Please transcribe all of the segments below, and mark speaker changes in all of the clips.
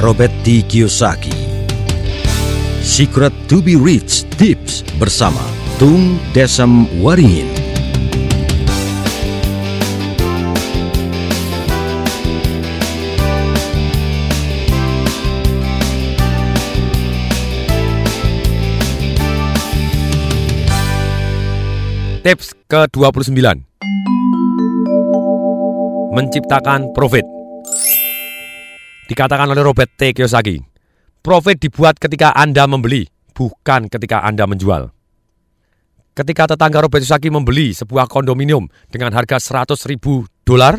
Speaker 1: Robert T. Kiyosaki. Secret to be Rich Tips bersama Tung Desem Waringin.
Speaker 2: Tips ke-29 Menciptakan profit Dikatakan oleh Robert T. Kiyosaki Profit dibuat ketika Anda membeli, bukan ketika Anda menjual. Ketika tetangga Robert Kiyosaki membeli sebuah kondominium dengan harga 100 ribu dolar,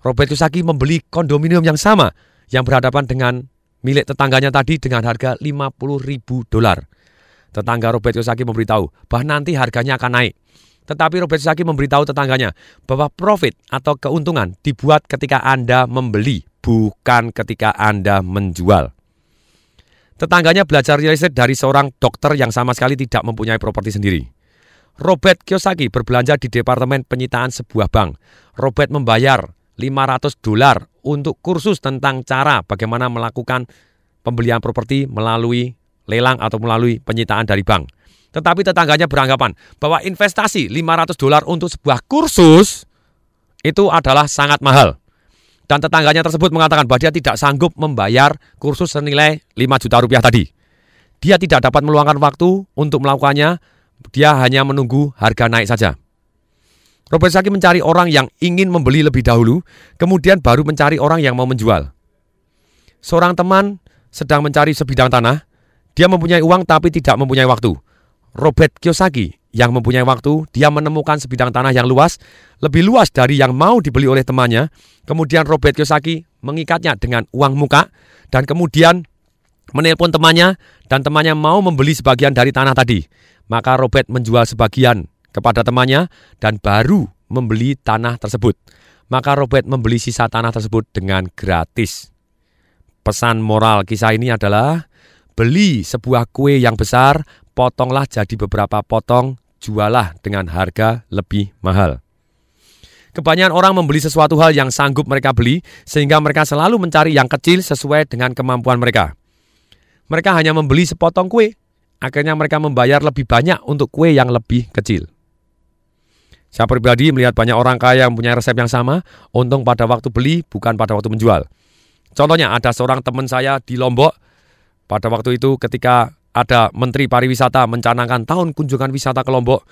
Speaker 2: Robert Kiyosaki membeli kondominium yang sama yang berhadapan dengan milik tetangganya tadi dengan harga 50 ribu dolar. Tetangga Robert Kiyosaki memberitahu bahwa nanti harganya akan naik. Tetapi Robert Kiyosaki memberitahu tetangganya bahwa profit atau keuntungan dibuat ketika Anda membeli, bukan ketika Anda menjual. Tetangganya belajar real estate dari seorang dokter yang sama sekali tidak mempunyai properti sendiri. Robert Kiyosaki berbelanja di departemen penyitaan sebuah bank. Robert membayar 500 dolar untuk kursus tentang cara bagaimana melakukan pembelian properti melalui lelang atau melalui penyitaan dari bank. Tetapi tetangganya beranggapan bahwa investasi 500 dolar untuk sebuah kursus itu adalah sangat mahal. Dan tetangganya tersebut mengatakan bahwa dia tidak sanggup membayar kursus senilai 5 juta rupiah tadi. Dia tidak dapat meluangkan waktu untuk melakukannya, dia hanya menunggu harga naik saja. Robert Saki mencari orang yang ingin membeli lebih dahulu, kemudian baru mencari orang yang mau menjual. Seorang teman sedang mencari sebidang tanah, dia mempunyai uang tapi tidak mempunyai waktu. Robert Kiyosaki yang mempunyai waktu, dia menemukan sebidang tanah yang luas, lebih luas dari yang mau dibeli oleh temannya. Kemudian Robert Kiyosaki mengikatnya dengan uang muka dan kemudian menelpon temannya dan temannya mau membeli sebagian dari tanah tadi. Maka Robert menjual sebagian kepada temannya dan baru membeli tanah tersebut. Maka Robert membeli sisa tanah tersebut dengan gratis. Pesan moral kisah ini adalah beli sebuah kue yang besar, potonglah jadi beberapa potong, jualah dengan harga lebih mahal. Kebanyakan orang membeli sesuatu hal yang sanggup mereka beli, sehingga mereka selalu mencari yang kecil sesuai dengan kemampuan mereka. Mereka hanya membeli sepotong kue, akhirnya mereka membayar lebih banyak untuk kue yang lebih kecil. Saya pribadi melihat banyak orang kaya yang punya resep yang sama, untung pada waktu beli, bukan pada waktu menjual. Contohnya ada seorang teman saya di Lombok, pada waktu itu ketika ada Menteri Pariwisata mencanangkan tahun kunjungan wisata ke Lombok,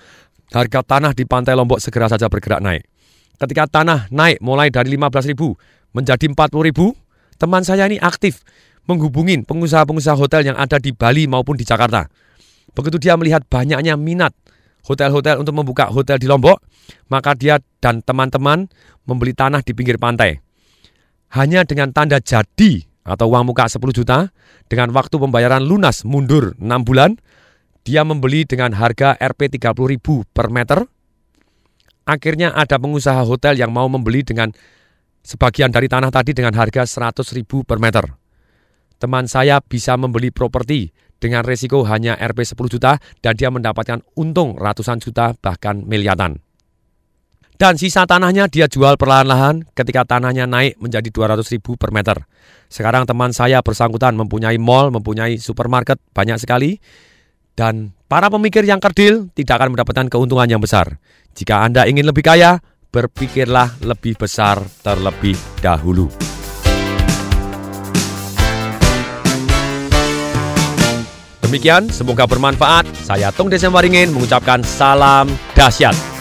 Speaker 2: harga tanah di pantai Lombok segera saja bergerak naik. Ketika tanah naik mulai dari 15.000 menjadi 40.000, teman saya ini aktif menghubungin pengusaha-pengusaha hotel yang ada di Bali maupun di Jakarta. Begitu dia melihat banyaknya minat hotel-hotel untuk membuka hotel di Lombok, maka dia dan teman-teman membeli tanah di pinggir pantai. Hanya dengan tanda jadi atau uang muka 10 juta dengan waktu pembayaran lunas mundur 6 bulan, dia membeli dengan harga Rp 30 ribu per meter. Akhirnya ada pengusaha hotel yang mau membeli dengan sebagian dari tanah tadi dengan harga 100 ribu per meter. Teman saya bisa membeli properti dengan resiko hanya Rp 10 juta dan dia mendapatkan untung ratusan juta bahkan miliaran. Dan sisa tanahnya dia jual perlahan-lahan ketika tanahnya naik menjadi 200 ribu per meter. Sekarang teman saya bersangkutan mempunyai mall, mempunyai supermarket banyak sekali. Dan para pemikir yang kerdil tidak akan mendapatkan keuntungan yang besar. Jika Anda ingin lebih kaya, berpikirlah lebih besar terlebih dahulu. Demikian, semoga bermanfaat. Saya Tung Desem Waringin mengucapkan salam dahsyat.